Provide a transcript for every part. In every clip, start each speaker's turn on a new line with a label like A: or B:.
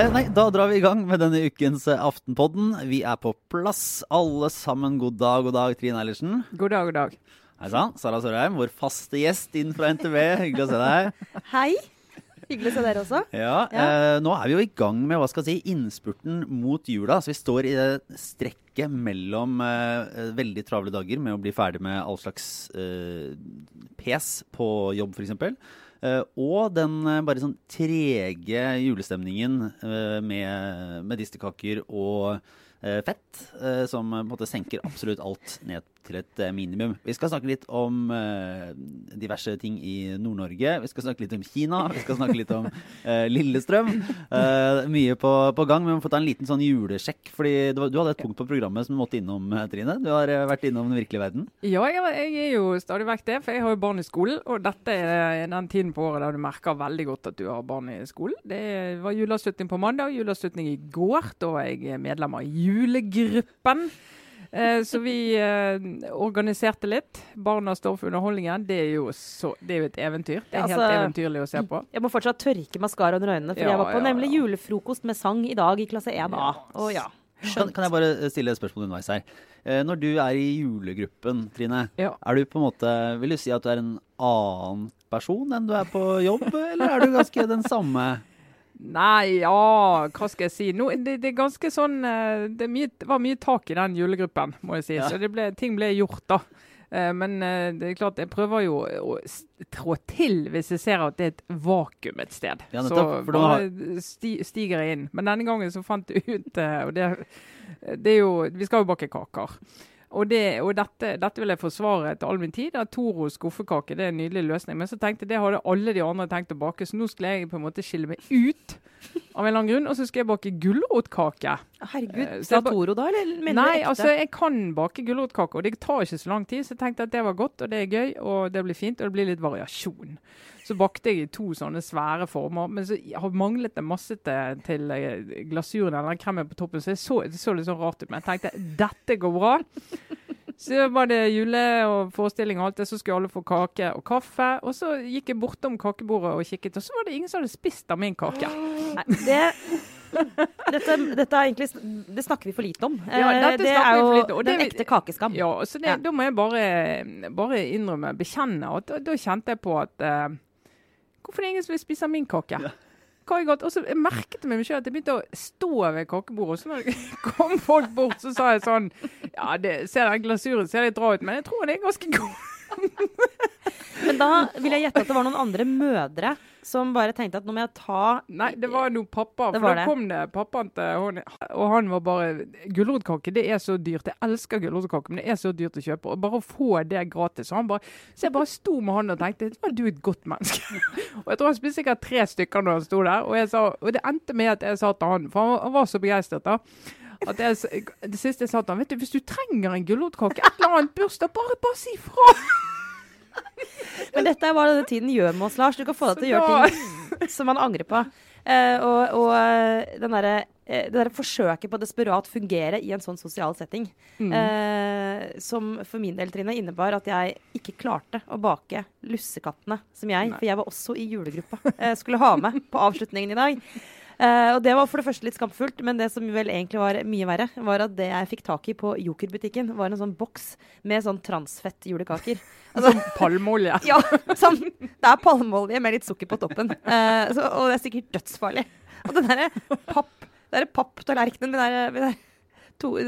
A: Eh, nei, da drar vi i gang med denne ukens eh, Aftenpodden. Vi er på plass, alle sammen. God dag, god dag, Trine Eilertsen.
B: God dag, god dag.
A: Hei sann. Sara Sørheim, vår faste gjest inn fra NTV. Hyggelig å se deg.
C: Hei. Hyggelig å se dere også.
A: Ja, eh, Nå er vi jo i gang med hva skal jeg si, innspurten mot jula. Så vi står i det strekket mellom eh, veldig travle dager med å bli ferdig med all slags eh, pes på jobb, f.eks. Uh, og den uh, bare sånn trege julestemningen uh, med medisterkaker og fett, som på en måte senker absolutt alt ned til et minimum. Vi skal snakke litt om diverse ting i Nord-Norge. Vi skal snakke litt om Kina. Vi skal snakke litt om Lillestrøm. mye på, på, gang. Men vi må få ta en liten sånn julesjekk. fordi du, du, hadde et punkt på programmet som du måtte innom, Trine. Du har vært innom den virkelige verden.
B: Ja, jeg, jeg er jo stadig vekk det, for jeg har jo barn i skolen. Og dette er den tiden på året der du merker veldig godt at du har barn i skolen. Det var juleavslutning på mandag, juleavslutning i går. Da var jeg medlem av julegruppen. Eh, så vi eh, organiserte litt. Barna står for underholdningen. Det er jo, så, det er jo et eventyr. Det er altså, helt eventyrlig å se på.
C: Jeg må fortsatt tørke maskara under øynene, for ja, jeg var på ja, nemlig ja. julefrokost med sang i dag i klasse 1A. Og ja.
A: Kan, kan, jeg bare stille et spørsmål underveis her? Eh, når du er i julegruppen, Trine, ja. er du på en måte, vil du si at du er en annen person enn du er på jobb, eller er du ganske den samme?
B: Nei, ja, hva skal jeg si. No, det, det, er ganske sånn eh, Det mye, var mye tak i den julegruppen, må jeg si. Ja. Så ble, ting ble gjort, da. Eh, men det er klart, jeg prøver jo å trå til hvis jeg ser at det er et vakuum et sted. Ja, så bare stiger jeg inn. Men denne gangen så fant jeg ut og det, det er jo Vi skal jo bake kaker. Og, det, og dette, dette, vil jeg forsvare til all min tid. at Toro skuffekake det er en nydelig løsning. Men så tenkte jeg det hadde alle de andre tenkt å bake, så nå skulle jeg på en måte skille meg ut. Av en eller annen grunn, Og så skal jeg bake gulrotkake.
C: Herregud, eh, Fra Toro da, eller mener
B: Nei,
C: du ekte?
B: altså jeg kan bake gulrotkake, og det tar ikke så lang tid. Så jeg tenkte at det var godt, og det er gøy, og det blir fint, og det blir litt variasjon. Så bakte jeg i to sånne svære former. Men så har manglet det masse til, til eh, glasuren eller kremen på toppen, så det så, det så litt sånn rart ut. Men jeg tenkte dette går bra. Så var det jule og forestilling og alt det, så skulle alle få kake og kaffe. Og så gikk jeg bortom kakebordet og kikket, og så var det ingen som hadde spist av min kake.
C: Nei, det dette, dette, egentlig, det snakker vi for lite om.
B: Ja,
C: eh, det er jo lite, den ekte kakeskam.
B: Ja, så det, ja. Da må jeg bare, bare innrømme, bekjenne at da, da kjente jeg på at uh, Hvorfor er det ingen som vil spise min kake? Ja. Og så merket jeg meg selv at jeg begynte å stå ved kakebordet. Og så når det kom folk bort, så sa jeg sånn Ja, det, ser den glasuren ser litt rå ut, men jeg tror den er ganske god.
C: Men da vil jeg gjette at det var noen andre mødre som bare tenkte at nå må jeg ta
B: Nei, det var noe pappa. For da kom det pappaen til henne, og han var bare Gulrotkake, det er så dyrt. Jeg elsker gulrotkake, men det er så dyrt å kjøpe. Og bare å få det gratis. Så, han bare, så jeg bare sto med han og tenkte var du et godt menneske. og jeg tror han spiste sikkert tre stykker når han sto der. Og, sa, og det endte med at jeg sa til han, for han var så begeistret da jeg, det siste jeg sa til han, vet du, Hvis du trenger en gulrotkake, et eller annet bursdag, bare, bare si fra!
C: Men dette er hva denne tiden gjør med oss, Lars. Du kan få deg til å gjøre ting som man angrer på. Uh, og, og eh, den derre uh, det der forsøket på desperat fungere i en sånn sosial setting, mm. uh, som for min del, Trine, innebar at jeg ikke klarte å bake lussekattene som jeg, Nei. for jeg var også i julegruppa, skulle ha med på avslutningen i dag. Uh, og det var for det første litt skamfullt, men det som vel egentlig var mye verre, var at det jeg fikk tak i på Joker-butikken, var en sånn boks med sånn transfett julekaker.
B: Altså, sånn palmeolje?
C: ja. Sånn, det er palmeolje med litt sukker på toppen. Uh, så, og det er sikkert dødsfarlig. Og den derre papp, der papptallerkenen med de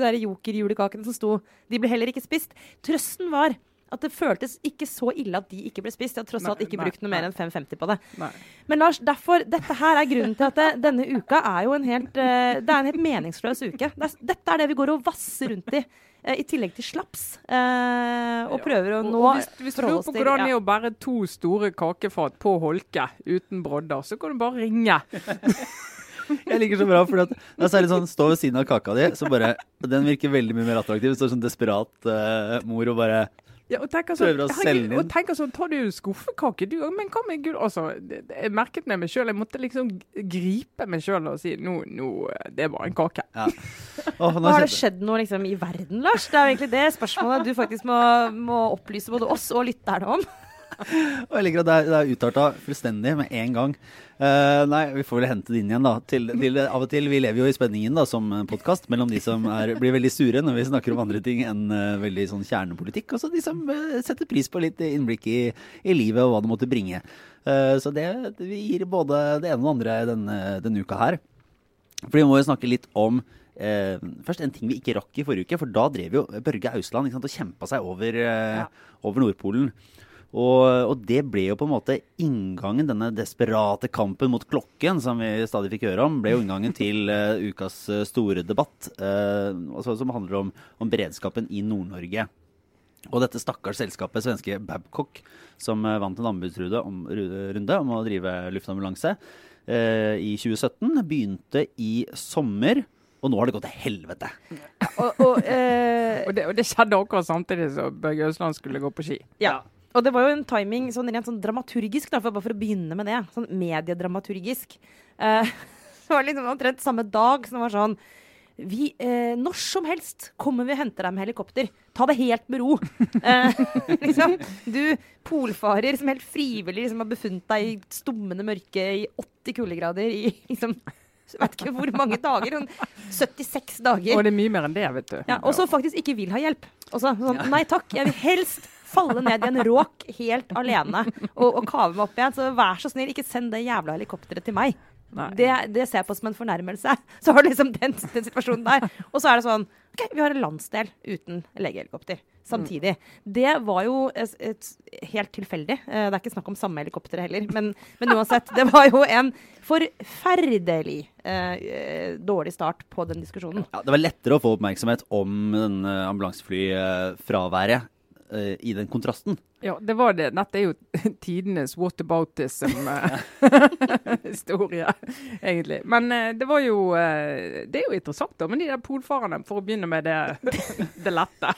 C: der Joker-julekakene som sto, de ble heller ikke spist. Trøsten var at det føltes ikke så ille at de ikke ble spist. Jeg har tross alt ikke nei, brukt noe mer enn 5,50 på det. Nei. Men Lars, derfor, dette her er grunnen til at det, denne uka er jo en helt, uh, det er en helt meningsløs uke. Det er, dette er det vi går og vasser rundt i. Uh, I tillegg til slaps. Uh, og prøver å nå
B: Hvis, hvis du lurer på hvordan det er å bære to store kakefat på holke uten brodder, så kan du bare ringe.
A: Jeg liker så bra, for det er særlig sånn stå ved siden av kaka di, så bare Den virker veldig mye mer attraktiv. Står sånn desperat uh, mor og bare
B: ja, og tenk altså, Prøver å selge inn. Og tenk altså, tar du skuffekake, du òg, men hva med gull? Altså, jeg merket med meg sjøl, jeg måtte liksom gripe meg sjøl og si nå, nå, det var en kake. Ja.
C: Oh, har det skjedd noe liksom i verden, Lars? Det er jo egentlig det spørsmålet du faktisk må, må opplyse både oss og lytterne om.
A: Og jeg liker at det er, det er utarta fullstendig med en gang. Uh, nei, vi får vel hente det inn igjen, da. Til, til, av og til, Vi lever jo i spenningen da, som podkast mellom de som er, blir veldig sure når vi snakker om andre ting enn uh, veldig sånn kjernepolitikk, og så de som uh, setter pris på litt innblikk i, i, livet og hva det måtte bringe. så det, vi gir både det ene og det andre denne, denne uka her. For vi må jo snakke litt om Eh, først en ting vi ikke rakk i forrige uke, for da drev jo Børge Ausland og kjempa seg over, eh, ja. over Nordpolen. Og, og, det ble jo på en måte inngangen, denne desperate kampen mot klokken, som vi stadig fikk høre om, ble jo inngangen til uh, ukas uh, store debatt, uh, altså, som handler om, om, beredskapen i Nord-Norge. Og dette stakkars selskapet, svenske Babcock, som vant en anbudsrunde om, om, å drive luftambulanse i 2017, begynte i sommer. Og nå har det gått til helvete.
B: og, og, og, det, og, det, skjedde akkurat samtidig som Børge Østland skulle gå på ski.
C: Ja. Og det var jo en timing sånn rent sånn dramaturgisk, da, for, bare for å begynne med det. Sånn mediedramaturgisk. Uh, det var liksom omtrent samme dag som det var sånn vi, eh, Når som helst kommer vi og henter deg med helikopter. Ta det helt med ro. Eh, liksom, du polfarer som helt frivillig liksom, har befunnet deg i stummende mørke i 80 kuldegrader i liksom jeg vet ikke hvor mange dager. 76 dager.
B: Og det er mye mer enn det, vet du.
C: Ja, og så faktisk ikke vil ha hjelp. Også, sånn, nei takk, jeg vil helst falle ned i en råk helt alene og, og kave meg opp igjen. Så vær så snill, ikke send det jævla helikopteret til meg. Det, det, ser jeg på som en fornærmelse. Så har du liksom den, den, situasjonen der. Og så er det sånn OK, vi har en landsdel uten legehelikopter samtidig. Det var jo et, et, helt tilfeldig. Eh, det er ikke snakk om samme helikopter heller. Men, men, uansett, det var jo en forferdelig eh, dårlig start på den diskusjonen.
A: Ja, det var lettere å få oppmerksomhet om den ambulanseflyfraværet uh, i den kontrasten.
B: Ja, det var det. Dette er jo tidenes whataboutism-historie, egentlig. Men uh, det var jo uh, Det er jo interessant, da, med de der polfarerne, for å begynne med det, det lette.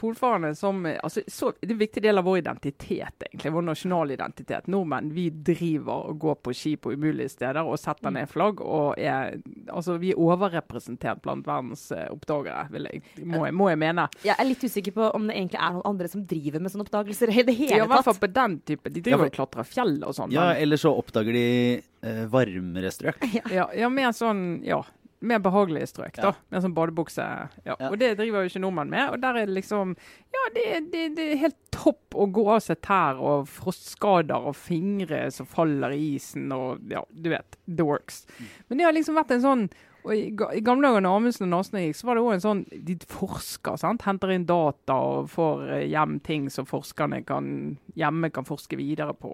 B: polfarerne som altså, så, Det er en viktig del av vår identitet, egentlig. Vår nasjonale identitet. Nordmenn vi driver og går på ski på umulige steder og setter ned flagg. og er, altså, Vi er overrepresentert blant verdens oppdagere, jeg, må, må jeg mene.
C: Jeg er litt usikker på om det egentlig er noen andre som driver med sånne oppdagelser i det hele tatt.
B: Ja, i hvert fall på den type. De driver og ja, klatrer fjell og sånn.
A: Ja, eller så oppdager de eh, varmere strøk.
B: Ja. ja, mer sånn Ja. Mer behagelige strøk, da. Mer sånn badebukse. Ja. Og det driver jo ikke nordmenn med. Og der er det liksom Ja, det, det, det er helt topp å gå av seg tær og frostskader og fingre som faller i isen og Ja, du vet. The works. Mm. Men det har liksom vært en sånn og I, gamle dager når Amundsen og Nasene gikk, så var det òg en sånn De forsker, sant? henter inn data og får eh, hjem ting som forskerne kan, hjemme kan forske videre på.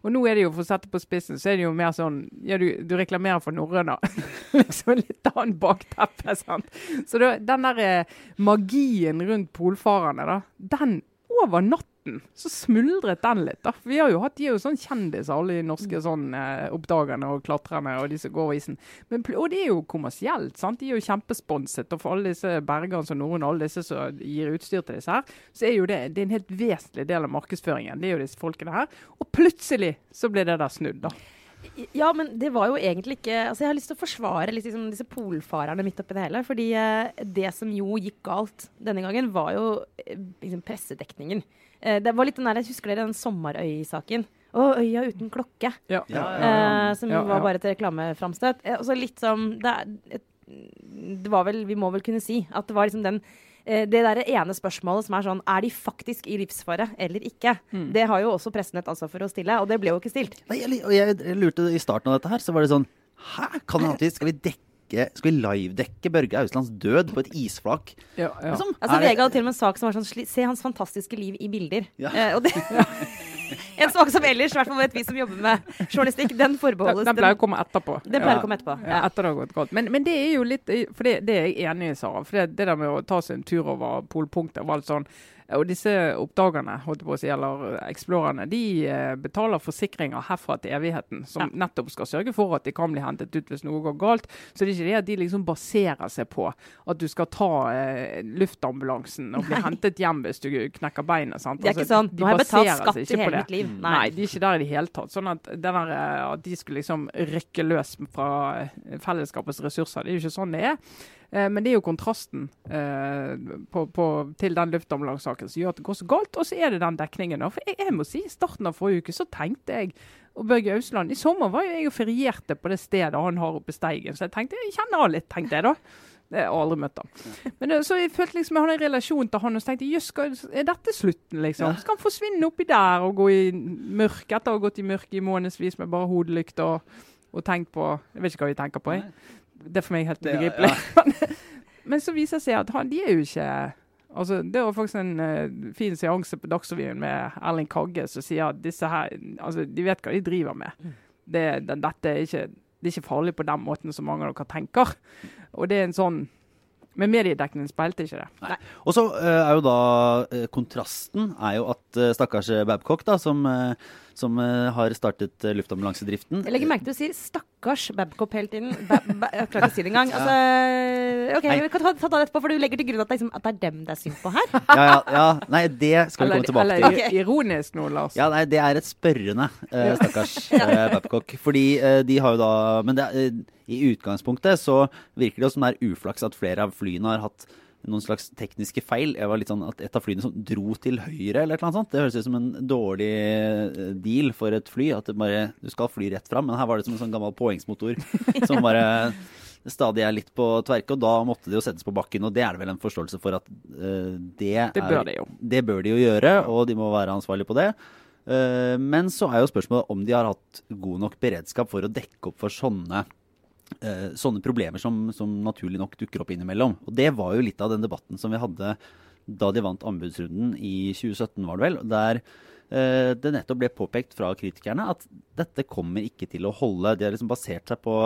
B: Og nå er det jo, for å sette på spissen, så er det jo mer sånn Ja, du, du reklamerer for norrøna. liksom litt annet bakteppe, sant. Så det, den der eh, magien rundt polfarerne, da, den over natten så smuldret den litt. da. Vi har jo hatt, De er jo sånn kjendiser, alle de norske mm. sånn eh, oppdagerne og klatrerne og de som går over isen. Men, og det er jo kommersielt. sant? De er jo kjempesponset. Og for alle disse Bergans og Norun, alle disse som gir utstyr til disse her, så er jo det, det er en helt vesentlig del av markedsføringen. Det er jo disse folkene her. Og plutselig så ble det der snudd, da.
C: Ja, men det var jo egentlig ikke altså Jeg har lyst til å forsvare liksom, disse polfarerne midt oppi det hele. fordi eh, det som jo gikk galt denne gangen, var jo eh, liksom, pressedekningen. Eh, det var litt den der, jeg Husker dere den Sommerøy-saken? Å, øya uten klokke. Ja. Ja, ja, eh, som var bare et reklameframstøt. Eh, og så litt som det, det, var vel Vi må vel kunne si at det var liksom den eh, det der ene spørsmålet som er sånn Er de faktisk i livsfare eller ikke? Mm. Det har jo også pressen et ansvar for å stille, og det ble jo ikke stilt.
A: Nei, jeg, jeg, jeg, lurte I starten av dette her så var det sånn Hæ? Kan det alltid, Skal vi dekke dekke, skal vi livedekke Børge Auslands død på et isflak?
C: Ja, ja. Liksom, altså, Vega hadde til og med en sak som var sånn Se hans fantastiske liv i bilder. Ja. Eh, og det, en sak som ellers, i hvert fall vet vi som jobber med journalistikk, den forbeholdes
B: Den, den pleier å komme etterpå.
C: Den pleier å komme etterpå.
B: Ja. etter det har gått godt. Men, men, det er jo litt For det, det er jeg enig i, Sara. For det, det der med å ta seg en tur over polpunktet og alt sånn og disse oppdagerne, holdt på å si, eller eksplorerne, de eh, betaler forsikringer herfra til evigheten, som ja. nettopp skal sørge for at de kan bli hentet ut hvis noe går galt. Så det er ikke det at de liksom baserer seg på at du skal ta eh, luftambulansen og bli Nei. hentet hjem hvis du knekker beinet.
C: sant? Det er altså, ikke sånn. Nå har jeg betalt skatt i hele mitt liv.
B: Nei. Nei. de er ikke der i det hele tatt. Sånn at, der, at de skulle liksom rykke løs fra eh, fellesskapets ressurser, det er jo ikke sånn det er. Eh, men det er jo kontrasten eh, på, på, til den luftambulansesaken som gjør at det går så galt. Og så er det den dekningen. For jeg, jeg, må si, I starten av forrige uke så tenkte jeg og Børge Ausland, I sommer var jo jeg og ferierte på det stedet han har oppe i Steigen. Så jeg tenkte, jeg kjenner han litt, tenkte jeg da. Jeg har aldri møtt ham. Men så jeg følte liksom jeg hadde en relasjon til han og så tenkte jøss, er dette slutten, liksom? Skal han forsvinne oppi der og gå i mørk etter å ha gått i mørket i månedsvis med bare hodelykt og, og tenkt på Jeg vet ikke hva vi tenker på, jeg. Det er for meg helt ubegripelig. Ja. Men så viser det seg at han, de er jo ikke Altså, det var faktisk en uh, fin seanse på Dagsrevyen med Erling Kagge som sier at disse her altså, de vet hva de driver med. Mm. Det, det, dette er ikke, det er ikke farlig på den måten som mange av dere tenker. Og det er en sånn men mediedekningen spilte ikke det.
A: Nei. Og så uh, er jo da uh, kontrasten er jo at uh, stakkars Babcock, da, som, som har startet luftambulansedriften
C: Jeg legger merke til at du sier 'stakkars Babcock' hele tiden. Ba ba jeg klarer ikke å si det engang. Altså, OK, Nei. vi kan ta, ta det etterpå, for du legger til grunn at, liksom, at, det er dem det er synd på her.
A: ja, ja, ja, Nei, det skal vi komme tilbake
B: til. Eller ironisk nå, Lars.
A: Ja, nei, det er et spørrende, stakkars Babcock. Fordi de har jo da Men det i utgangspunktet så virker det som det er uflaks at flere av flyene har hatt noen slags tekniske feil. Jeg var litt sånn at Et av flyene som dro til høyre, eller noe sånt. Det høres ut som en dårlig eh, deal for et fly. At bare, du skal fly rett fram. Men her var det som en sånn gammel påhengsmotor som bare stadig er litt på tverke. Og da måtte det jo settes på bakken. Og det er det vel en forståelse for at uh, det,
B: det bør er, de jo.
A: Det bør de jo gjøre, og de må være ansvarlige på det. Uh, men så er jo spørsmålet om de har hatt god nok beredskap for å dekke opp for sånne eh, sånne problemer som, som, naturlig nok dukker opp innimellom. Og Det var jo litt av den debatten som vi hadde da de vant anbudsrunden i 2017, var det vel. Der eh, det nettopp ble påpekt fra kritikerne at dette kommer ikke til å holde. De har liksom basert seg på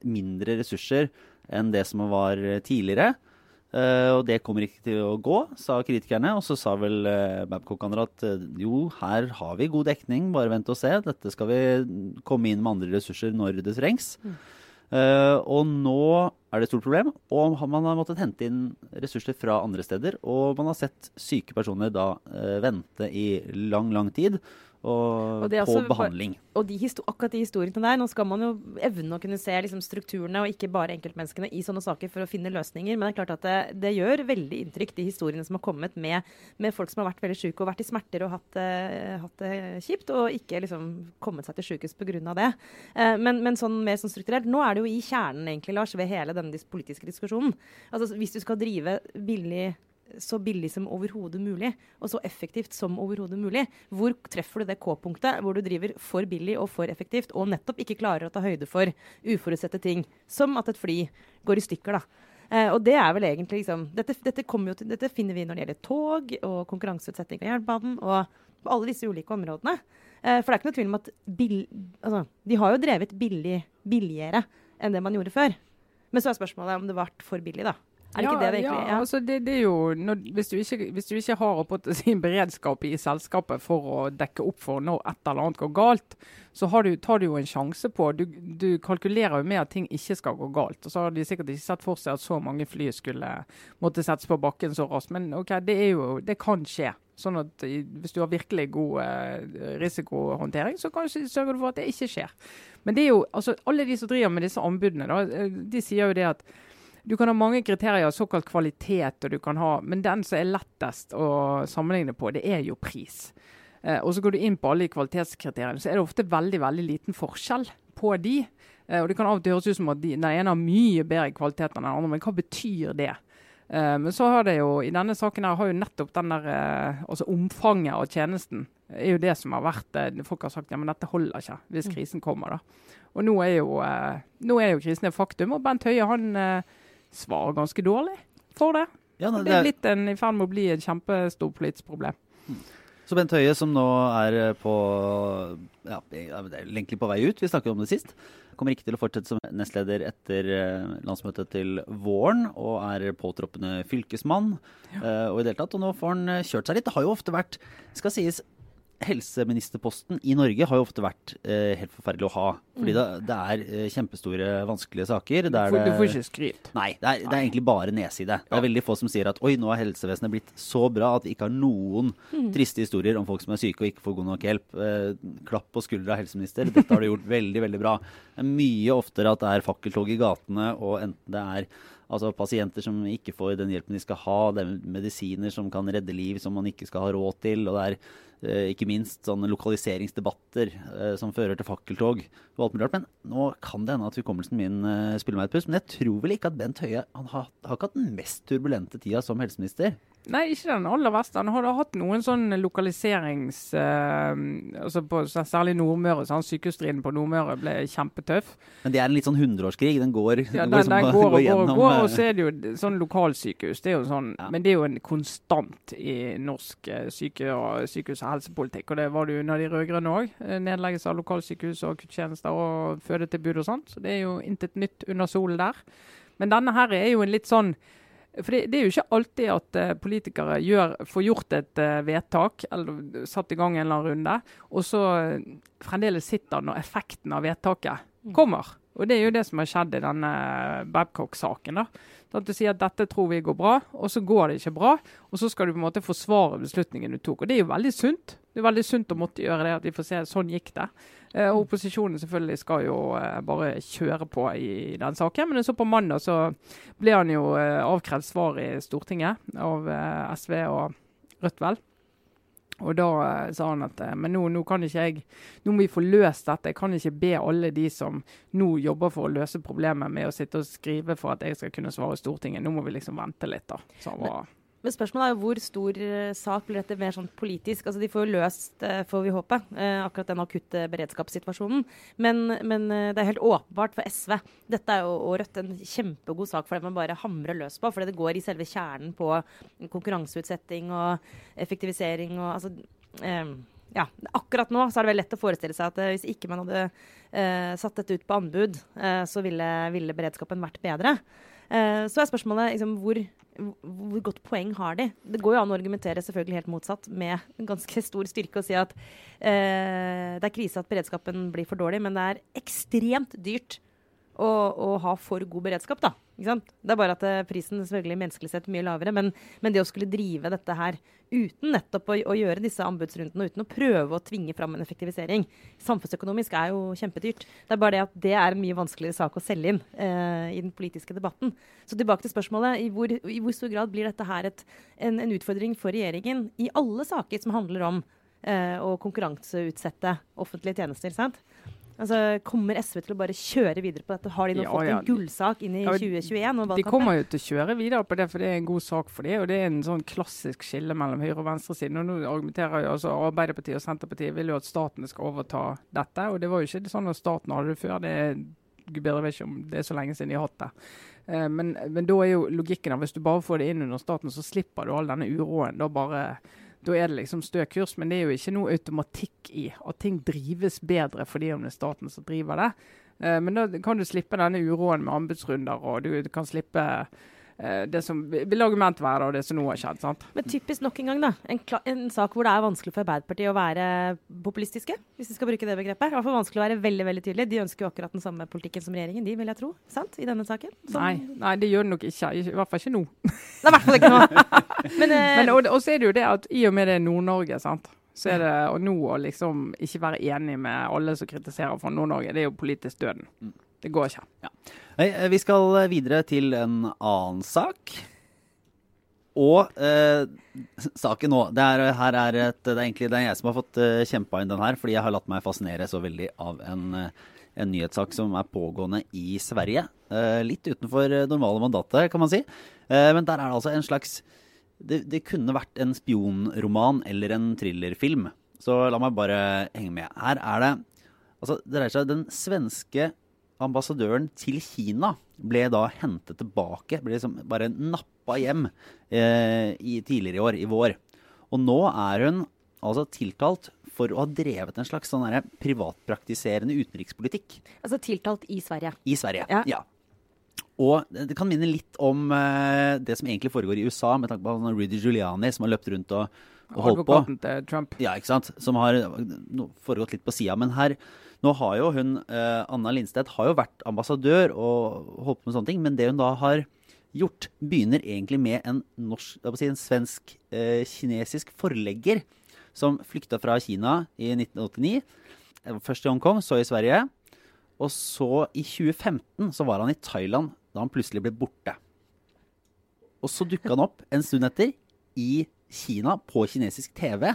A: mindre ressurser enn det som var tidligere. Uh, og det kommer ikke til å gå, sa kritikerne. Og så sa vel uh, Babcock-andre at uh, jo, her har vi god dekning, bare vent og se. Dette skal vi komme inn med andre ressurser når det trengs. Mm. Og nå er det et stort problem, og man har måttet hente inn ressurser fra andre steder. Og man har sett syke personer da vente i lang, lang tid og, og på behandling.
C: Og de akkurat de historiene der, nå skal man jo evne å kunne se liksom, strukturene og ikke bare enkeltmenneskene i sånne saker for å finne løsninger. Men det er klart at det, det gjør veldig inntrykk, de historiene som har kommet med, med, folk som har vært veldig syke og vært i smerter og hatt, uh, hatt det kjipt, og ikke liksom kommet seg til sykehus pga. det. Uh, men, men sånn, mer sånn strukturelt, nå er det jo i kjernen egentlig, Lars, ved hele denne politiske diskusjonen. Altså, hvis du skal drive billig så billig som overhodet mulig, og så effektivt som overhodet mulig. Hvor treffer du det K-punktet hvor du driver for billig og for effektivt, og nettopp ikke klarer å ta høyde for uforutsette ting, som at et fly går i stykker, da. Eh, og det er vel egentlig liksom dette, dette, til, dette, finner vi når det gjelder tog og konkurranseutsetting av jernbanen og på alle disse ulike områdene. Eh, for det er ikke noe tvil om at bill, altså, de har jo drevet billig, billigere enn det man gjorde før. Men så er spørsmålet om det ble for billig, da. Er det ja, ikke det det egentlig
B: ja, altså det, det, er jo når, hvis, du ikke, hvis, du ikke, har sin beredskap i selskapet for å dekke opp for når et eller annet går galt, så du, tar du jo en sjanse på du, du, kalkulerer jo med at ting ikke skal gå galt. og Så har de sikkert ikke sett for seg at så mange fly skulle måtte settes på bakken så raskt. Men ok, det, er jo, det kan skje. Sånn at Hvis du har virkelig god eh, risikohåndtering, så kanskje sørger du for at det ikke skjer. Men det er jo, altså alle de som driver med disse anbudene, da, eh, de sier jo det at du kan ha mange kriterier, såkalt kvalitet, og du kan ha, men den som er lettest å sammenligne på, det er jo pris. Eh, og så går du inn på alle de kvalitetskriteriene, så er det ofte veldig veldig liten forskjell på de. Eh, og Det kan av og til høres ut som at de, den ene har mye bedre kvalitet enn den andre, men hva betyr det? Eh, men så har det jo, i denne saken her har jo nettopp den der, eh, altså omfanget av tjenesten er jo det som har vært eh, Folk har sagt ja, men dette holder ikke hvis mm. krisen kommer. da. Og nå er jo, eh, nå er jo krisen et faktum, og Bent Høie han svarer ganske dårlig for det. Ja, det, det er blitt en, i ferd med å bli et kjempestort politisk problem.
A: Mm. Så Bent Høie, som nå er eh, på ja, egentlig på vei ut, vi snakket om det sist, kommer ikke til å fortsette som nestleder etter eh, landsmøtet til våren, og er påtroppende fylkesmann. Ja. Uh, og i det hele tatt, og nå får han kjørt seg litt. Det har jo ofte vært, skal sies, helseministerposten i Norge har jo ofte vært eh, helt forferdelig å ha. Fordi mm. det, det, er eh, kjempestore, vanskelige saker.
B: Du får, får ikke skryt.
A: Nei, det er, det er, egentlig bare nedside. Det er veldig få som sier at oi, nå har helsevesenet blitt så bra at vi ikke har noen mm. triste historier om folk som er syke og ikke får god nok hjelp. Eh, klapp på skuldra, helseminister. Dette har du gjort veldig, veldig bra. Det er mye oftere at det er fakkeltog i gatene, og enten det er Altså pasienter som ikke får den hjelpen de skal ha, det er medisiner som kan redde liv som man ikke skal ha råd til. Og det er ikke minst sånne lokaliseringsdebatter eh, som fører til fakkeltog og alt mulig rart. Men nå kan det hende at hukommelsen min eh, spiller meg et puss. Men jeg tror vel ikke at Bent Høie han har, har ikke hatt den mest turbulente tida som helseminister.
B: Nei, ikke den aller verste. Han har hatt noen sånn lokaliserings... Uh, altså på Særlig Nordmøre. så Sykehusstriden på Nordmøre ble kjempetøff.
A: Men det er en litt sånn hundreårskrig. Den går,
B: Ja,
A: den
B: den,
A: liksom
B: den går og går og
A: gjennom,
B: går,
A: eh,
B: og så er det jo sånn lokalsykehus. Det er sånn,
A: Ja.
B: Men det er jo en konstant i norsk eh, syke- og sykehus- og helsepolitikk. Og det var det jo under de rød-grønne òg. Nedleggelse av lokalsykehus og akuttjenester og fødetilbud og sånt. Så det er jo intet nytt under solen der. Men denne her er jo en litt sånn for det, det er jo ikke alltid at uh, politikere gjør, får gjort et uh, vedtak, eller satt i gang en eller annen runde, og så eh, fremdeles sitter når effekten av vedtaket kommer. Og det er jo det som har skjedd i denne Babcock-saken. da. Så At du sier at dette tror vi går bra, og så går det ikke bra. Og så skal du på en måte forsvare beslutningen du tok. Og det er jo veldig sunt. Det er veldig sunt å måtte gjøre det, at vi får se sånn gikk det. Eh, og opposisjonen selvfølgelig skal jo eh, bare kjøre på i, den saken. Men så på mandag så ble han jo eh, avkrevd svar i Stortinget av eh, SV og Rødt, vel. Og da eh, sa han at eh, men nå, nå kan ikke jeg Nå må vi få løst dette. Jeg kan ikke be alle de som nå jobber for å løse problemet med å sitte og skrive for at jeg skal kunne svare Stortinget. Nå må vi liksom vente litt, da. Så han var
C: Men spørsmålet er jo hvor stor eh, sak blir dette mer sånn politisk? Altså De får jo løst, eh, får vi håpe, eh, akkurat den akutte beredskapssituasjonen. Men, men det er helt åpenbart for SV. Dette er jo og Rødt en kjempegod sak for dem å bare hamre løs på. Fordi det går i selve kjernen på konkurranseutsetting og effektivisering og altså eh, ja, akkurat nå så er det vel lett å forestille seg at hvis ikke man hadde eh, satt dette ut på anbud, eh, så ville, ville beredskapen vært bedre. Eh, så er spørsmålet liksom, hvor, hvor godt poeng har de? Det går jo an å argumentere selvfølgelig helt motsatt med ganske stor styrke og si at eh, det er krise at beredskapen blir for dårlig, men det er ekstremt dyrt å, å ha for god beredskap. da. Det er bare at eh, prisen selvfølgelig menneskelig sett mye lavere, men, men det å skulle drive dette her uten nettopp å, å gjøre disse anbudsrundene, og uten å prøve å tvinge fram en effektivisering, samfunnsøkonomisk er jo kjempedyrt. Det er bare det at det er en mye vanskeligere sak å selge inn eh, i den politiske debatten. Så tilbake til spørsmålet. I hvor, i hvor stor grad blir dette her et, en, en utfordring for regjeringen i alle saker som handler om eh, å konkurranseutsette offentlige tjenester? sant? Altså, Kommer SV til å bare kjøre videre på dette? Har de nå
B: Ja,
C: fått
B: ja.
C: en gullsak inn i
B: Ja,
C: 2021? og
B: De kommer jo til å kjøre videre på det, for det er en god sak for dem. Og det er en sånn klassisk skille mellom høyre- og venstresiden. Og nå argumenterer jo altså Arbeiderpartiet og Senterpartiet vil jo at staten skal overta dette. Og det var jo ikke sånn at staten hadde det før. Det er Gud bedre vet ikke om det er så lenge siden de har hatt det. Eh, men, men da er jo logikken at hvis du bare får det inn under staten, så slipper du all denne uroen. Da bare da er det liksom stø kurs, men det er jo ikke noe automatikk i at ting drives bedre fordi om det er staten som driver det. Eh, men da kan du slippe denne uroen med anbudsrunder, og du, kan slippe det som vil argument være og det som nå har skjedd. sant?
C: Men typisk nok en gang, da. En, kla- en sak hvor det er vanskelig for Arbeiderpartiet å være populistiske, hvis vi skal bruke det begrepet. I hvert fall vanskelig å være veldig veldig tydelig. De ønsker jo akkurat den samme politikken som regjeringen, de, vil jeg tro. Sant? I denne saken. Som-
B: Nei, nei, det gjør det nok ikke. I hvert fall ikke nå.
C: Det er i hvert fall ikke nå. Men, eh,
B: Men, og, og så er det jo det at i og med det er Nord-Norge, sant. Så er det og nå å liksom ikke være enig med alle som kritiserer for Nord-Norge, det er jo politisk døden. Det går ikke.
A: Eh, Vi skal videre til en annen sak. Og eh, saken nå det er, her er et, det er egentlig det er jeg som har fått eh, kjempa inn den her, fordi jeg har latt meg fascinere så veldig av en, eh, en nyhetssak som er pågående i Sverige. Eh, litt utenfor eh, normale mandatet, kan man si. Eh, men der er det altså en slags det, det kunne vært en spionroman eller en thrillerfilm. Så la meg bare henge med. Her er det Altså, det dreier seg Den svenske ambassadøren til Kina ble da hentet tilbake, ble liksom bare nappa hjem eh, i, tidligere i år, i vår. Og nå er hun altså tiltalt for å ha drevet en slags sånn privatpraktiserende utenrikspolitikk
C: altså tiltalt i Sverige.
A: i Sverige.
C: Ja.
A: Og det det kan minne litt om eh, det som egentlig foregår i USA, med tanke på sånn Rudy Giuliani som har løpt rundt og, og holdt på.
B: Advokaten til Trump.
A: Ja, ikke sant? Som har no, foregått litt på sida. Men her, nå har jo hun, eh, Anna Lindstedt, har jo vært ambassadør og holdt på med sånne ting. Men det hun da har gjort, begynner egentlig med en norsk, si en svensk-kinesisk forlegger som flykta fra Kina i 1989. Eh, Først i Hongkong, så i Sverige. Og så i 2015 så var han i Thailand da han plutselig ble borte. Og så dukka han opp en stund etter i Kina på kinesisk TV.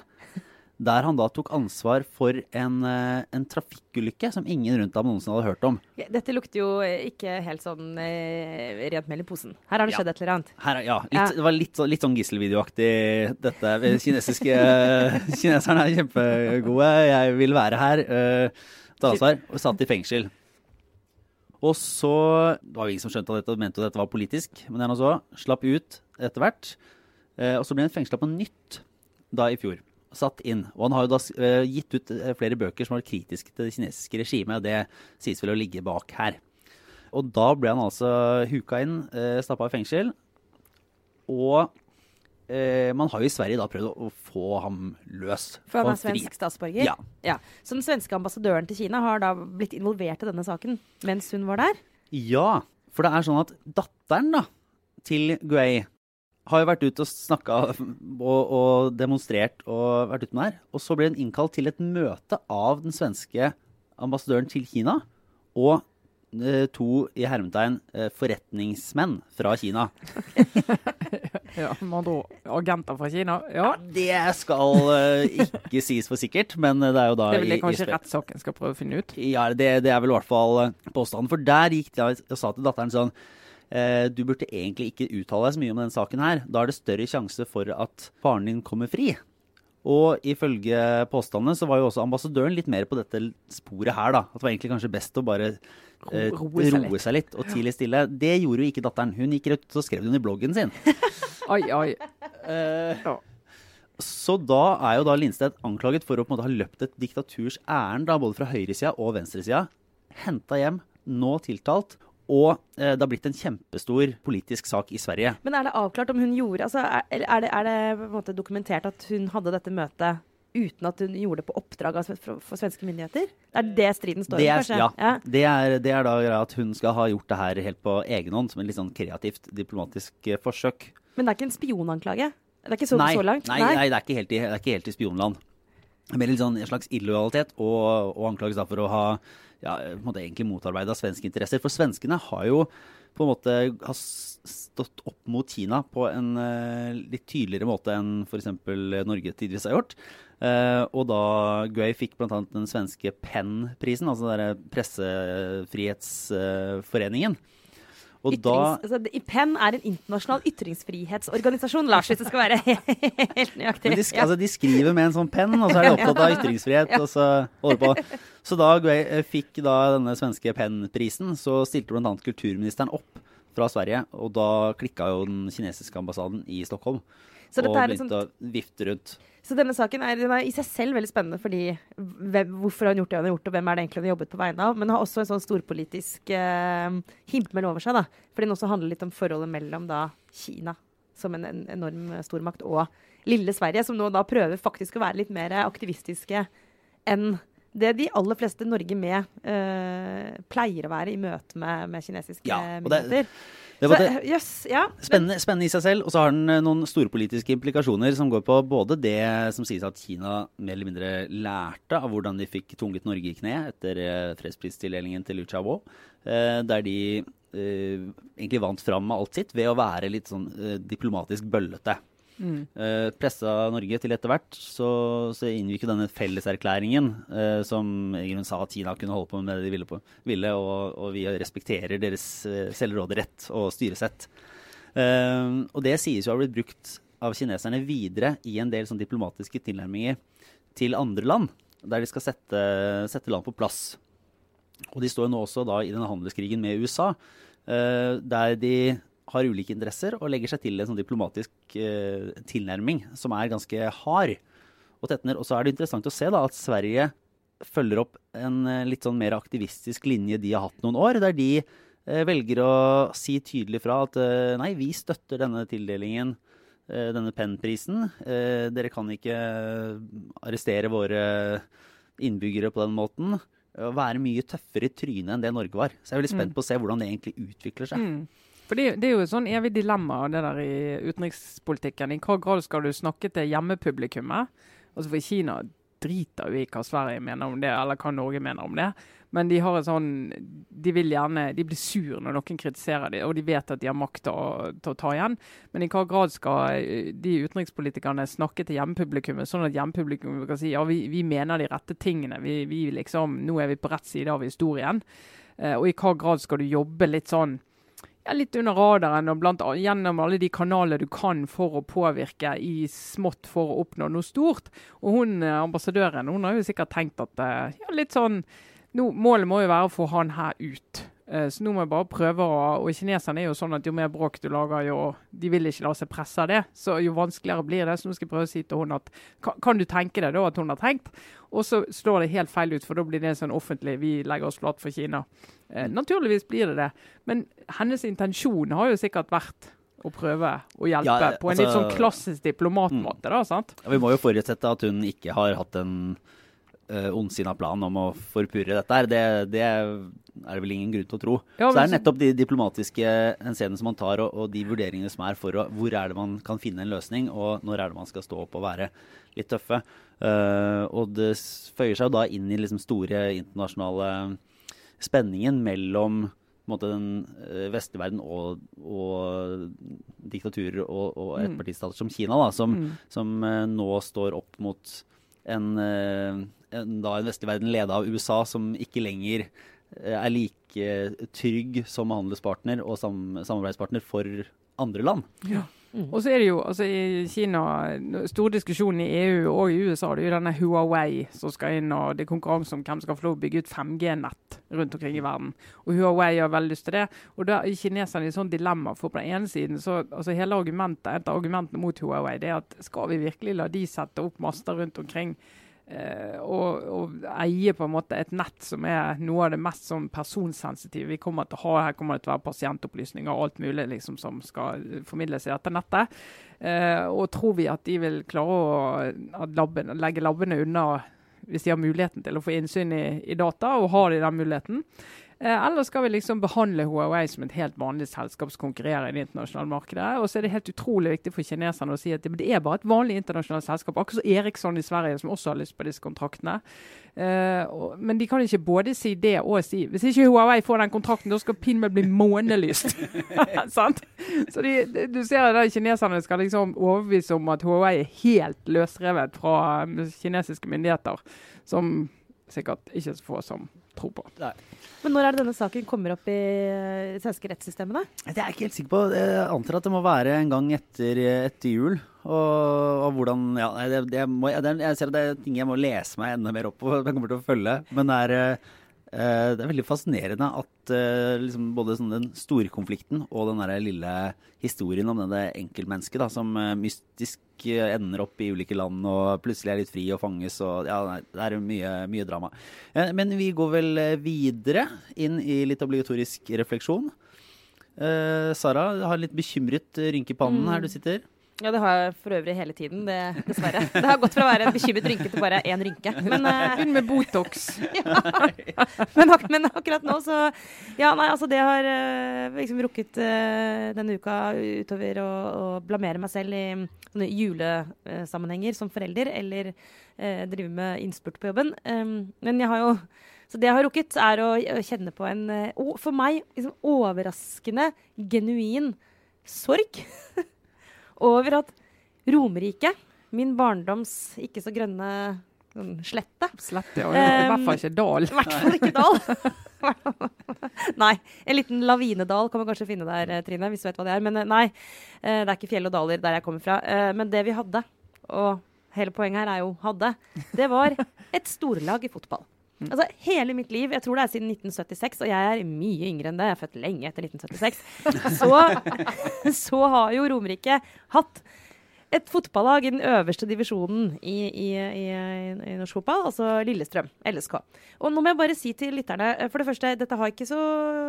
A: Der han da tok ansvar for en, eh, en trafikkulykke som ingen rundt ham noensinne hadde hørt om.
C: Ja, Dette lukter jo eh, ikke helt sånn eh, rent mel i posen. Her har det
A: Ja.
C: skjedd et eller annet.
A: Her, er- ja, litt,
C: Ja.
A: Det var litt, litt sånn gisselvideoaktig dette. Kinesiske Kineserne er kjempegode. Jeg vil være her. Eh, ta ansvar. Og satt i fengsel. Og så Det var jo ingen som skjønte at dette mente at dette var politisk, men det er nå så. Slapp ut etter hvert. Eh, og så ble han fengsla på nytt da i fjor. Satt inn. Og han har jo da eh, gitt ut eh, flere bøker som var kritiske til det kinesiske regimet. Det sies vel å ligge bak her. Og da ble han altså huka inn, uh, stappa i fengsel. Og eh, man har jo i Sverige da prøvd å, få ham løs.
C: For han er svensk statsborger?
A: Ja.
C: Så den svenske ambassadøren til Kina har da blitt involvert i denne saken mens hun var der?
A: Ja, for det er sånn at datteren da, til Guay har jo vært ute og snakka og, og demonstrert og vært ute med her. Og så ble hun innkalt til et møte av den svenske ambassadøren til Kina og eh, to i hermetegn eh, forretningsmenn fra Kina.
B: Ja, man andre agenter fra Kina. Ja,
A: Det skal eh, ikke sies for sikkert, men det er jo da
B: det er vel det kanskje rettssaken skal prøve å finne ut.
A: Ja, det, det er vel i hvert fall eh, påstanden. For der gikk de og sa til datteren sånn eh, Du burde egentlig ikke uttale deg så mye om den saken her. Da er det større sjanse for at faren din kommer fri. Og ifølge påstandene så var jo også ambassadøren litt mer på dette sporet her, da. At det var egentlig kanskje best å bare eh,
B: roe seg
A: roe seg litt og tie litt stille. Det gjorde jo ikke datteren. Hun gikk rett ut og skrev det i bloggen sin.
B: oi, oi.
A: Eh, Så da er jo da Lindstedt anklaget for å på en måte ha løpt et diktaturs ærend, både fra høyresida og venstresida. Henta hjem, nå tiltalt. Og eh, det har blitt en kjempestor politisk sak i Sverige.
C: Men er det avklart om hun gjorde altså, er, er, det, er det måte dokumentert at hun hadde dette møtet uten at hun gjorde det på oppdrag av, for, svenske myndigheter? Er det striden står
A: i,
C: om, kanskje?
A: ja, det, er, det er da at hun skal ha gjort det her helt på egen hånd, som en litt sånn kreativt diplomatisk eh, forsøk.
C: Men det er ikke en spionanklage? Det er ikke så,
A: nei,
C: så langt?
A: Nei, nei, det er i, det er ikke helt i spionland. Det er mer litt sånn en slags illojalitet og, og anklages for å ha ja, måte egentlig motarbeida svenske interesser. For svenskene har jo på en måte har stått opp mot Kina på en eh, litt tydeligere måte enn f.eks. Norge tidvis har gjort. Eh, og da Guay fikk bl.a. den svenske PEN-prisen, altså den derre Pressefrihetsforeningen. Og da
C: altså, det- PEN er en internasjonal ytringsfrihetsorganisasjon, Lars, hvis det skal være helt nøyaktig.
A: De,
C: Ja.
A: altså, de skriver med en sånn penn, og så er de opptatt av ytringsfrihet. og så holder på. Så da eh, fikk da denne svenske PEN-prisen, så stilte bl.a. kulturministeren opp fra Sverige. Og da klikka jo den kinesiske ambassaden i Stockholm.
C: Så
A: og
C: er sånt...
A: begynte å vifte rundt.
C: Så denne saken er, den er i seg selv veldig spennende, fordi hvem, hvorfor har hun gjort det hun har gjort, og hvem er det egentlig hun har jobbet på vegne av? Men har også en sånn storpolitisk eh, himmel over seg, da. Fordi den også handler litt om forholdet mellom da Kina, som en, en enorm stormakt, og lille Sverige, som nå da prøver faktisk å være litt mer aktivistiske enn det de aller fleste Norge med eh, pleier å være i møte med, med kinesiske
A: Ja, og det-
C: var
A: Det
C: Så, yes, ja.
A: spennende, spennende i seg selv. Og så har den eh, noen storpolitiske implikasjoner som går på både det som sies at Kina mer eller mindre lærte av hvordan de fikk tvunget Norge i kne etter eh, fredspristildelingen til Liu Xiaobo, eh, der de egentlig vant fram med alt sitt ved å være litt sånn diplomatisk bøllete.
B: Mm.
A: Eh, pressa Norge til etter hvert, så, så inngikk jo denne felleserklæringen eh, som i sa at Kina kunne holde på med det de ville, på, ville og, og vi respekterer deres eh, selvråderett og styresett. Eh, og det sies jo å ha blitt brukt av kineserne videre i en del sånn diplomatiske tilnærminger til andre land, der de skal sette, sette land på plass. Og de står jo nå også da i denne handelskrigen med USA, eh, der de har ulike interesser og legger seg til en sånn diplomatisk eh, tilnærming som er ganske hard og tettner. Og så er det interessant å se da at Sverige følger opp en eh, litt sånn mer aktivistisk linje de har hatt noen år, der de eh, velger å si tydelig fra at eh, nei, vi støtter denne tildelingen, eh, denne PEN-prisen. Eh, dere kan ikke arrestere våre innbyggere på den måten. Være mye tøffere i trynet enn det Norge var. Så jeg er veldig spent på å se hvordan det egentlig utvikler seg.
B: Mm. For det, det er jo et sånn evig dilemma det der i utenrikspolitikken. I hva grad skal du snakke til hjemmepublikummet? Altså for Kina driter jo i hva Sverige mener om det, eller hva Norge mener om det. Men de har et sånn De vil gjerne De blir sur når noen kritiserer dem, og de vet at de har makt til å, ta igjen. Men i hva grad skal eh, de utenrikspolitikerne snakke til hjemmepublikummet, sånn at hjemmepublikummet kan si ja, vi, vi mener de rette tingene. Vi, vi, liksom, nå er vi på rett side av historien. Eh, og i hva grad skal du jobbe litt sånn ja, litt under radaren og blant, gjennom alle de kanaler du kan for å påvirke i smått for å oppnå noe stort. Og hun eh, ambassadøren hun har jo sikkert tenkt at eh, ja, litt sånn no, Målet må jo være å få han her ut. Uh, så nå må jeg bare prøve å Og kineserne er jo sånn at jo mer bråk du lager, jo De vil ikke la seg presse av det. Så jo vanskeligere blir det. Så nå skal jeg prøve å si til hun at kan, kan, du tenke deg da at hun har tenkt? Og så slår det helt feil ut, for da blir det sånn offentlig vi legger oss flat for Kina. Eh, naturligvis blir det det. Men hennes intensjon har jo sikkert vært å prøve å hjelpe ja, altså, på en litt sånn altså- klassisk diplomatmåte. da, sant?
A: Ja, vi må jo forutsette at hun ikke har hatt en uh, ondsinna plan om å forpurre dette her. Det, det, er det vel ingen grunn til å tro. Ja, så det er nettopp de diplomatiske hensynene som man tar, og, og, de vurderingene som er for å, hvor er det man kan finne en løsning, og når er det man skal stå opp og være litt tøffe. Uh, og det føyer seg jo da inn i liksom store internasjonale spenningen mellom måte, den uh, vestlige verden og, og diktaturer og, og mm. ettpartistater som Kina, da, som, mm. som uh, nå står opp mot en, en, da en vestlig verden leda av USA som ikke lenger eh, er like trygg som handelspartner og sam, samarbeidspartner for andre land.
B: Ja. Mm. Og så er det jo altså i Kina stor diskusjon i EU og i USA. Det er jo denne Huawei som skal inn, og det er konkurranse om hvem som skal få bygge ut 5G-nett rundt omkring i verden. Og Huawei har veldig lyst til det. Og da er kineserne i sånn dilemma. For på den ene siden så altså hele argumentet, et av argumentene mot Huawei det er at skal vi virkelig la de sette opp master rundt omkring og, og, eie på en måte et nett som er noe av det mest sånn personsensitive vi kommer til å ha. Her kommer det til å være pasientopplysninger og alt mulig liksom, som skal formidles i dette nettet. Uh, og tror vi at de vil klare å labben, legge labbene unna hvis de har muligheten til å få innsyn i, i data, og har de den muligheten? Eh, eller skal vi liksom behandle Huawei som et helt vanlig selskap som konkurrerer i det internasjonale markedet? Og så er det helt utrolig viktig for kineserne å si at det er bare et vanlig internasjonalt selskap. Akkurat som Eriksson i Sverige, som også har lyst på disse kontraktene. Og, men de kan ikke både si det og si Hvis ikke Huawei får den kontrakten, da skal pinadø bli månelyst. Så de, du ser at kineserne skal liksom overbevise om at Huawei er helt løsrevet fra kinesiske myndigheter. Som sikkert ikke så få som tror på. Nei.
C: Men når er det denne saken kommer opp i det svenske rettssystemene?
A: Det er jeg ikke helt sikker på. Jeg antar at det må være en gang etter, etter jul. Og, og, hvordan Ja, det, det må, det, jeg ser at det er ting jeg må lese meg enda mer opp på. Jeg kommer til å følge. Men det er, uh, det er veldig fascinerende at uh, liksom både sånn den storkonflikten og den der lille historien om denne enkeltmennesket som mystisk ender opp i ulike land og plutselig er litt fri og fanges og Ja, nei, det er mye, mye drama. Eh, men vi går vel eh, videre inn i litt obligatorisk refleksjon. Eh, Sara har litt bekymret rynke i pannen her du mm. sitter.
C: Ja, det har jeg for øvrig hele tiden, det, dessverre. Det har gått fra å være en bekymret rynke til bare én rynke.
B: Men, uh, Begynn med Botox.
C: ja. men, ak men, akkurat nå, så Ja, nei, altså det har uh, liksom rukket uh, denne uka utover å, å, blamere meg selv i sånne julesammenhenger som forelder, eller drive med innspurt på jobben. Um, men jeg har jo så det jeg har rukket, er å kjenne på en for meg liksom overraskende genuin sorg. over at Romerike, min barndoms ikke så grønne sånn, slette
B: Slette, ja. I hvert fall ikke dal.
C: I hvert fall ikke dal. nei. En liten lavinedal kan man kanskje finne der, eh, Trine, hvis du vet hva det er. Men eh, nei, eh, det er ikke fjell og daler der jeg kommer fra. Men det vi hadde, og hele poenget her er jo hadde, det var et storlag i fotball. Mm. Altså, hele mitt liv, jeg tror det er siden 1976, og jeg er mye yngre enn det, jeg er født lenge etter 1976, så, så har jo Romerike hatt et fotballag i den øverste divisjonen i, i, i, i, norsk fotball, altså Lillestrøm, LSK. Og nå må jeg bare si til lytterne eh, For det første, dette har ikke så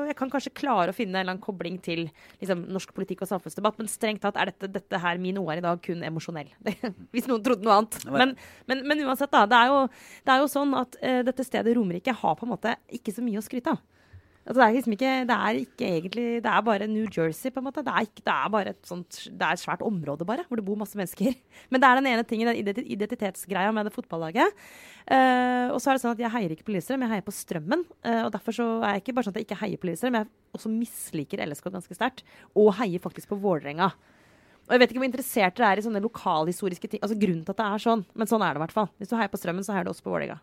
C: Jeg kan kanskje klare å finne en eller annen kobling til liksom, norsk politikk og samfunnsdebatt, men strengt tatt er dette, dette her min OR i dag kun emosjonell. Hvis noen trodde noe annet. Men, men, men uansett, da. Det er jo, det er jo sånn at uh, dette stedet Romerike har på en måte ikke så mye å skryte av. Altså, det, er liksom ikke, det er ikke egentlig Det er bare New Jersey, på en måte. Det er, ikke, det er bare et sånt Det er et svært område, bare, hvor det bor masse mennesker. Men det er den ene tingen, den identitetsgreia med det fotballaget. Uh, og så er det sånn at jeg heier ikke på Lillestrøm, jeg heier på Strømmen. Uh, og derfor så er jeg ikke bare sånn at jeg ikke heier på Lillestrøm, jeg også misliker LSK ganske sterkt. Og heier faktisk på Vålerenga. Og jeg vet ikke hvor interessert dere er i sånne lokalhistoriske ting. Altså grunnen til at det er sånn, men sånn er det i hvert fall. Hvis du heier på Strømmen, så heier du også på Vålerenga.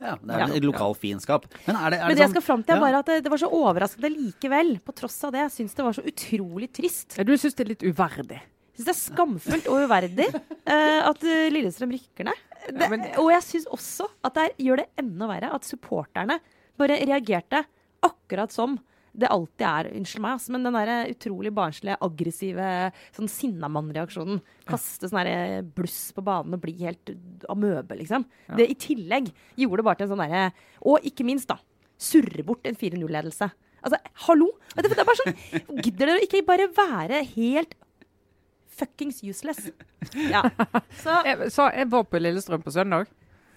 A: Ja, det er
C: Ja.
A: lokal fiendskap. Men er det, er
C: Men det
A: det
C: jeg skal fram til, er
A: ja.
C: bare at det, det var så overraskende likevel. På tross av det. Jeg syns det var så utrolig trist.
B: Ja, Du syns det er litt uverdig?
C: Jeg syns det er skamfullt og uverdig uh, at eh, Lillestrøm rykker ned. Det,
B: Ja,
C: og jeg syns også at det er, gjør det enda verre at supporterne bare reagerte akkurat som det alltid er. Unnskyld meg, men den der utrolig barnslige, aggressive sånn sinnamann-reaksjonen. Kaste sånn der bluss på banen og bli helt amøbe, liksom. Det i tillegg gjorde det bare til en sånn derre Og ikke minst, da. Surre bort en 4-0-ledelse. Altså, hallo! Det det er bare sånn Gidder dere ikke bare være helt fuckings useless? Ja. Så
B: Jeg, så jeg var på Lillestrøm på søndag,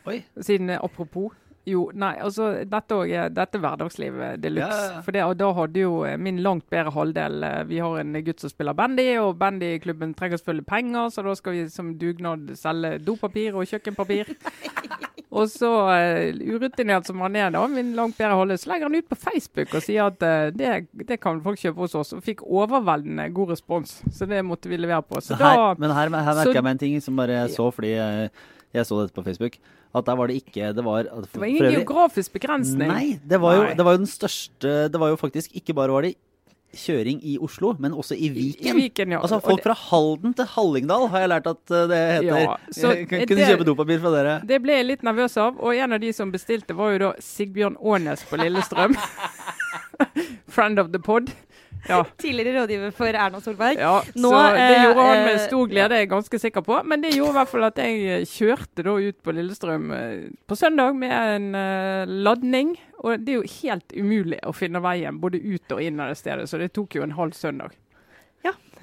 A: Oi.
B: siden eh, apropos. Jo, nei, altså dette, òg er- dette er hverdagslivet de luxe.
A: Ja, ja.
B: For det, og da hadde jo eh, min langt bedre halvdel eh, Vi har en gutt som spiller bandy, og bandyklubben trenger selvfølgelig penger, så da skal vi som dugnad selge dopapir og kjøkkenpapir. og så, uh, urutinert som han er, da, min langt bedre halvdel, så legger han ut på Facebook og sier at uh, det, det kan folk kjøpe hos oss. Og fikk overveldende god respons, så det måtte vi levere på. Så
A: her,
B: da
A: men her, her
B: så-
A: jeg meg en ting som bare jeg så fordi jeg, jeg så dette på Facebook. At der var det ikke Det var,
B: Det var ingen geografisk begrensning.
A: Nei, det var, jo, det var jo den største Det var jo faktisk Ikke bare var det kjøring i Oslo, men også i
B: I
A: Viken.
B: Viken, ja.
A: Altså Folk fra Halden til Hallingdal har jeg lært at uh, det heter.
B: Ja, så
A: jeg kan-
B: det-
A: kunne kjøpe dopapir fra dere.
B: Det ble jeg litt nervøs av, og en av de som bestilte, var jo da Sigbjørn Aanes på Lillestrøm. Friend of the pod. Ja.
C: tidligere rådgiver for Erna Solberg.
B: ja
C: Nå,
B: så det
C: eh,
B: gjorde han med
C: eh,
B: stor glede, jeg er ganske sikker på. Men det gjorde i hvert fall at jeg eh, kjørte da ut på Lillestrøm på søndag med en ladning. Og det er jo helt umulig å finne veien både ut og inn av det stedet, så det tok jo en halv søndag.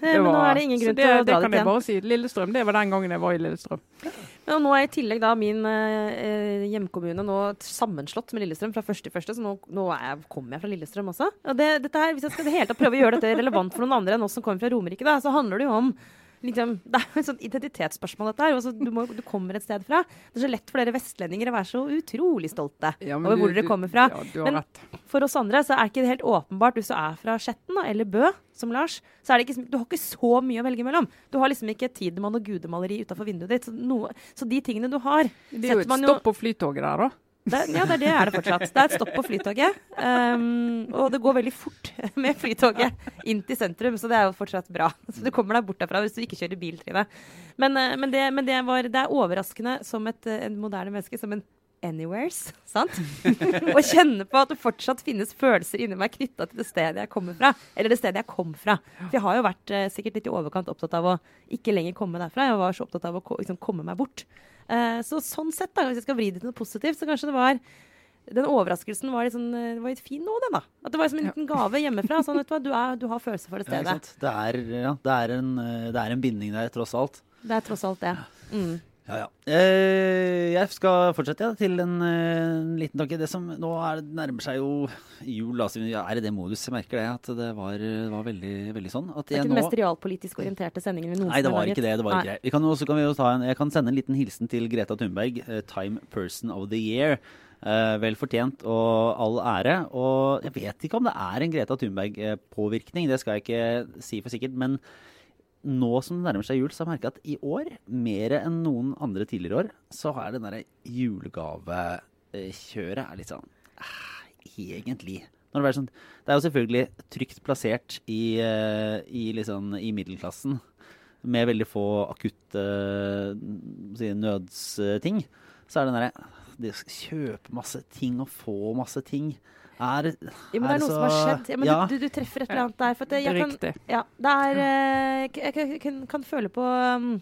C: Eh, men nå er det ingen grunn
B: det,
C: til å
B: det
C: dra
B: kan jeg bare si. Lillestrøm, det var den gangen jeg var i Lillestrøm.
C: Men nå er i tillegg da min eh, hjemkommune nå sammenslått med Lillestrøm fra første til første, så nå, nå jeg, kommer jeg fra Lillestrøm også. Og det, dette her, hvis jeg skal det hele tatt prøve å gjøre dette relevant for noen andre enn oss som kommer fra Romerike, da, så handler det jo om Liksom, det er jo et sånt identitetsspørsmål, dette her. Altså, du, må, du kommer et sted fra. Det er så lett for dere vestlendinger å være så utrolig stolte
B: Ja,
C: over
B: du-
C: hvor dere kommer fra.
B: Ja,
C: Men-
B: rett.
C: For oss andre så er ikke det helt åpenbart. Hvis du er fra Skjetten eller Bø, som Lars, så er det ikke, du har ikke så mye å velge mellom. Du har liksom ikke Tidemann og gudemaleri utafor vinduet ditt. Så, noe, så de tingene du har
B: Det er jo et stopp på flytoget der, da.
C: Det, ja, det er det er det fortsatt. Det er et stopp på Flytoget. Um, og det går veldig fort med Flytoget inn til sentrum, så det er jo fortsatt bra. Så du kommer deg bort derfra hvis du ikke kjører bil, Trine. Men, eh, men, det, men det, var, det er overraskende som et eh, en moderne menneske, som en anywheres, sant? Å kjenne på at det fortsatt finnes følelser inni meg knytta til det stedet jeg kommer fra. Eller det stedet jeg kom fra. For jeg har jo vært eh, sikkert litt i overkant opptatt av å ikke lenger komme derfra. Jeg var så opptatt av å liksom, komme meg bort. Eh, så sånn sett, da, hvis jeg skal vri det til noe positivt, så kanskje det var den overraskelsen var litt, sånn, eh, var litt fin nå, den da. At det var som en liten gave hjemmefra. Sånn, vet du hva, du, er, du har følelser for det stedet.
A: Ja, det, er, ja, det, er en, eh, det er en binding der, tross alt.
C: det er tross alt det. Mm.
A: Ja, ja. Eh, jeg skal fortsette ja, til en, eh, en liten tanke. Det som nå er, nærmer seg jo jul. Altså, er i det modus. Jeg merker det. At det var, det var veldig, veldig sånn. At
C: Det er ikke den
A: nå,
C: mest realpolitisk orienterte sendingen vi noensinne
A: Nei, det
C: har
A: var ikke det. det, var ikke det. Vi kan også kan vi ta en, jeg kan sende en liten hilsen til Greta Thunberg, eh, Time Person of the Year. Eh, vel fortjent og all ære. Og jeg vet ikke om det er en Greta Thunberg-påvirkning, det skal jeg ikke si for sikkert. Men nå som det nærmer seg jul, så har jeg merka at i år, mer enn noen andre tidligere år, så er den derre julegavekjøret er litt sånn eh, Egentlig. Det, er sånn, det er jo selvfølgelig trygt plassert i, eh, i, liksom, i middelklassen. Med veldig få akutte eh, si, nødsting. Så er det den derre Det kjøpe masse ting og få masse ting er,
C: Ja, men det er noe som har skjedd. Ja, men
A: ja.
C: du, du, treffer et eller annet der. For jeg
B: er
C: kan. Ja, det er eh, Jeg kan, kan, kan føle på um,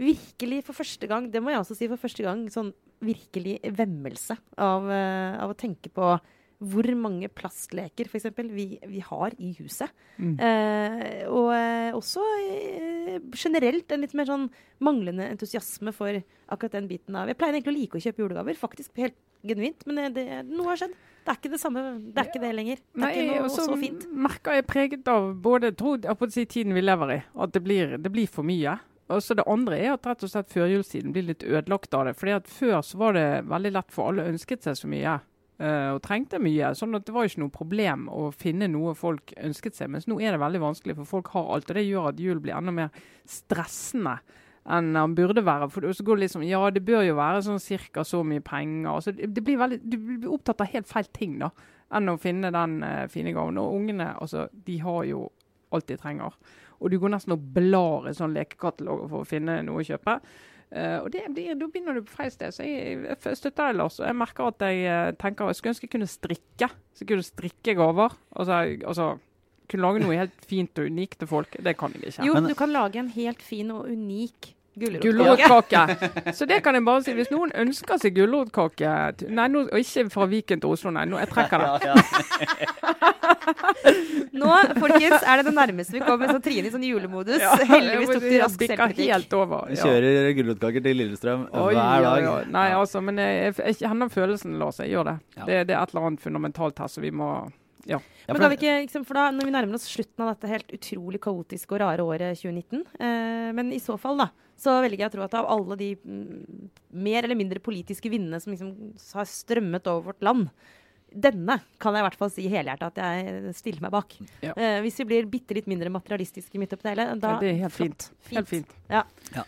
C: virkelig for første gang, det må jeg også si for første gang, sånn virkelig vemmelse av, uh, av å tenke på hvor mange plastleker for eksempel, vi, vi har i huset.
B: Mm.
C: Eh, og eh, også eh, generelt en litt mer sånn manglende entusiasme for akkurat den biten av Jeg pleier egentlig å like å kjøpe julegaver. Faktisk helt genuint. Men det, det, noe har skjedd. Det er ikke det samme. Det er ikke det lenger. Det er
B: Nei,
C: ikke noe
B: så
C: så fint.
B: merker jeg preget av både tro på si, tiden vi lever i, at det blir, det blir for mye. Og så Det andre er at rett og slett førjulstiden blir litt ødelagt av det. Fordi at Før så var det veldig lett for alle ønsket seg så mye eh, og trengte mye. sånn at Det var ikke noe problem å finne noe folk ønsket seg. Mens nå er det veldig vanskelig, for folk har alt. og Det gjør at jul blir enda mer stressende enn han burde være. For så går det liksom, ja, det bør jo være sånn cirka så mye penger. Altså, det, det blir veldig, Du blir opptatt av helt feil ting da, enn å finne den uh, fine gaven. Og ungene altså, de har jo alt de trenger. Og du går nesten og blar i sånn lekekataloger for å finne noe å kjøpe. Uh, og det blir, Da begynner du på feil sted. Så jeg, jeg støtter deg, Lars. og Jeg merker at jeg uh, tenker jeg skulle ønske jeg kunne strikke. Så jeg kunne strikke gaver. Altså, altså kunne lage noe helt fint og unikt til folk. Det kan jeg ikke.
C: Jo,
A: Men-
C: du kan lage en helt fin og unik gulrotkake.
B: Så det kan jeg bare si. Hvis noen ønsker seg gulrotkake Nei, nå, og ikke fra Viken til Oslo, nei. Nå, jeg trekker det.
C: Nå, folkens, er det det nærmeste vi kommer så Trine i sånn julemodus.
B: Ja,
C: Heldigvis tok
B: jeg
C: rask selvkritikk.
B: helt over.
A: Vi
B: ja.
A: kjører gulrotkaker til Lillestrøm
B: Oi,
A: hver dag.
B: Ja. Nei, altså, men jeg, jeg, jeg kjenner følelsen, Lars. Jeg gjør det.
A: Ja.
B: det. Det er et eller annet fundamentalt her, så vi må Ja.
A: Ja,
C: Men
A: for
C: kan vi ikke, liksom, for da, Når vi nærmer oss slutten av dette helt utrolig kaotiske og rare året 2019 eh, Men i så fall, da, så velger jeg å tro at av alle de mm, mer eller mindre politiske vindene som liksom har strømmet over vårt land denne kan jeg i hvert fall si helhjertet at jeg stiller meg bak.
B: Ja.
C: Eh, hvis vi blir bitte litt mindre materialistiske midt oppi det hele, da
B: Ja, det er helt
C: fint.
B: fint. Helt fint.
A: Ja.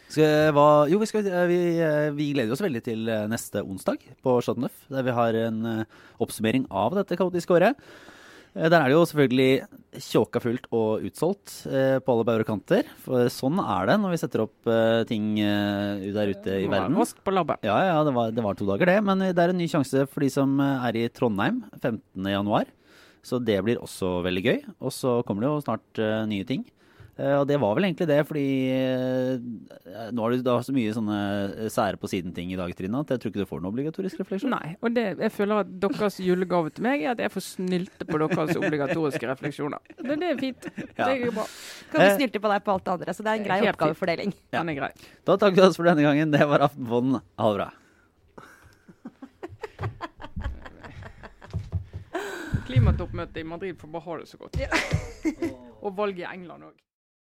A: Skal, hva, jo, vi, skal, eh, vi, eh, vi gleder oss veldig til eh, neste onsdag på Chateauneuf, der vi har en oppsummering av dette kaotiske året. Eh, Der er det jo selvfølgelig tjåka fullt og utsolgt eh, på alle bauger og kanter. For sånn er det når vi setter opp eh, ting eh, der ute i
B: Må være
A: verden.
B: Rask på labbet.
A: Ja, ja, det var, det var to dager det. Men det er en ny sjanse for de som eh, er i Trondheim 15. januar. Så det blir også veldig gøy. Og så kommer det jo snart eh, nye ting. Eh, og det var vel egentlig det, fordi eh, nå har du da så mye sånne eh, sære på siden-ting i dag, Trine, at jeg tror ikke du får noen obligatorisk refleksjon.
B: Nei. Og det, jeg føler at deres julegave til meg er at jeg får snylte på deres obligatoriske refleksjoner. Men det er fint. Det er bra.
C: Kan
A: du
C: snylte på deg på alt det andre, så det er en grei
B: Helt
C: oppgavefordeling.
A: Ja.
B: Den er grei.
A: Da takker vi oss for denne gangen. Det var Aftenposten. Ha det bra.
B: Klimatoppmøtet i Madrid får bare ha det så godt. Og valget i England òg.